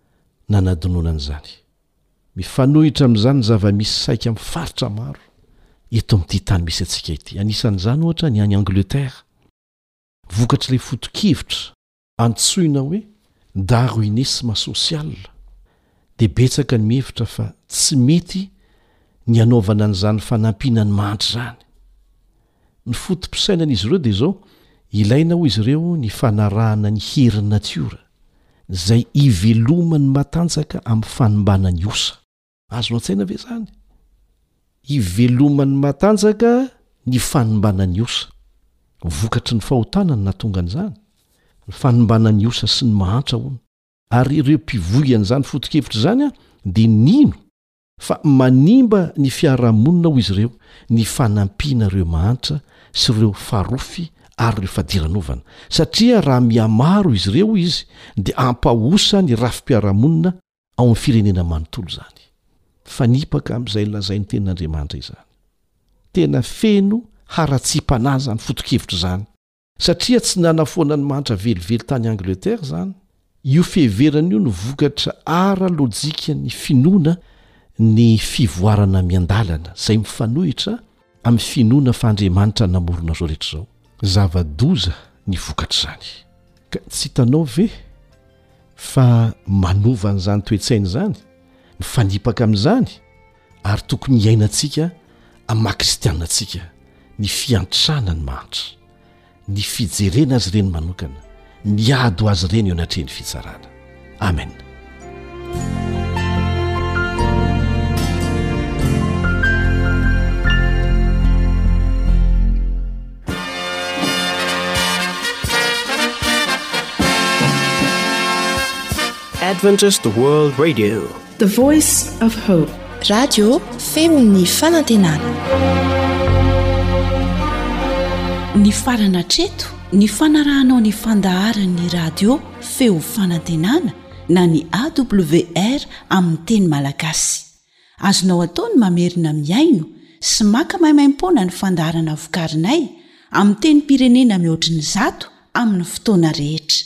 nanadinoana an'izany. Mifanohitra amin'izany ny zava-misy saika amin'ny faritra maro eto amin'ity tany misy antsika ity. Anisan'izany, ohatra, ny any Angletera, vokatr'ilay foto-kevitra antsoina hoe daroinisma sosiala, dia betsaka ny mihevitra fa tsy mety ny hanaovana an'izany fanampiana ny mahantra izany. Ny foto-pisainan'izy ireo dia izao, ilaina hoy izy ireo ny fanarahana ny herin'ny natiora, izay ivelomany matanjaka amin'ny fanimbana ny osa. Azonao an-tsaina ve izany? Ivelomany matanjaka ny fanimbana ny osa. Vokatry ny fahotana no nahatonga an'izany. Ny fanimbana ny osa sy ny mahantra, hono. Ary ireo mpivoy an'izany foto-kevitra izany dia nino Fa manimba ny fiarahamonina hoy izy ireo ny fanampiana ireo mahantra sy ireo farofy ary ireo fadiranovana, satria raha mihamaro izy ireo hoy izy dia hampahosa ny rafi-piarahamonina ao amin'ny firenena manontolo izany. Mifanipaka amin'izay lazain'ny Tenin'Andriamanitra izany. Tena feno haratsiam-panahy izany foto-kevitra izany. Satria tsy nanafoana ny mahantra velively tany Angleterre izany, io fiheverana io no vokatra ara-lojikan'ny finoana ny fivoarana miandalana, izay mifanohitra amin'ny finoana fa Andriamanitra namorona izao rehetra izao. Zava-doza ny vokatr'izany. Ka tsy hitanao ve fa manova an'izany toe-tsaina izany, mifanipaka amin'izany? ary tokony hiainantsika amin'ny maha kristiana antsika ny fiantrana ny mahantra, ny fijerena azy ireny manokana, ny ady ho azy ireny eo anatrehan'ny fitsarana. Amen. Adventist World Radio. The Voice of Hope. Radio feon'ny fanantenana. Nifarana hatreto ny fanarahanao ny fandaharan'ny radio feo fanantenana na ny AWR amin'ny teny malagasy. Azonao atao ny mamerina mihaino sy maka maimaimpoana ny fandaharana vokarinay amin'ny tenim-pirenena mihoatry ny zato amin'ny fotoana rehetra.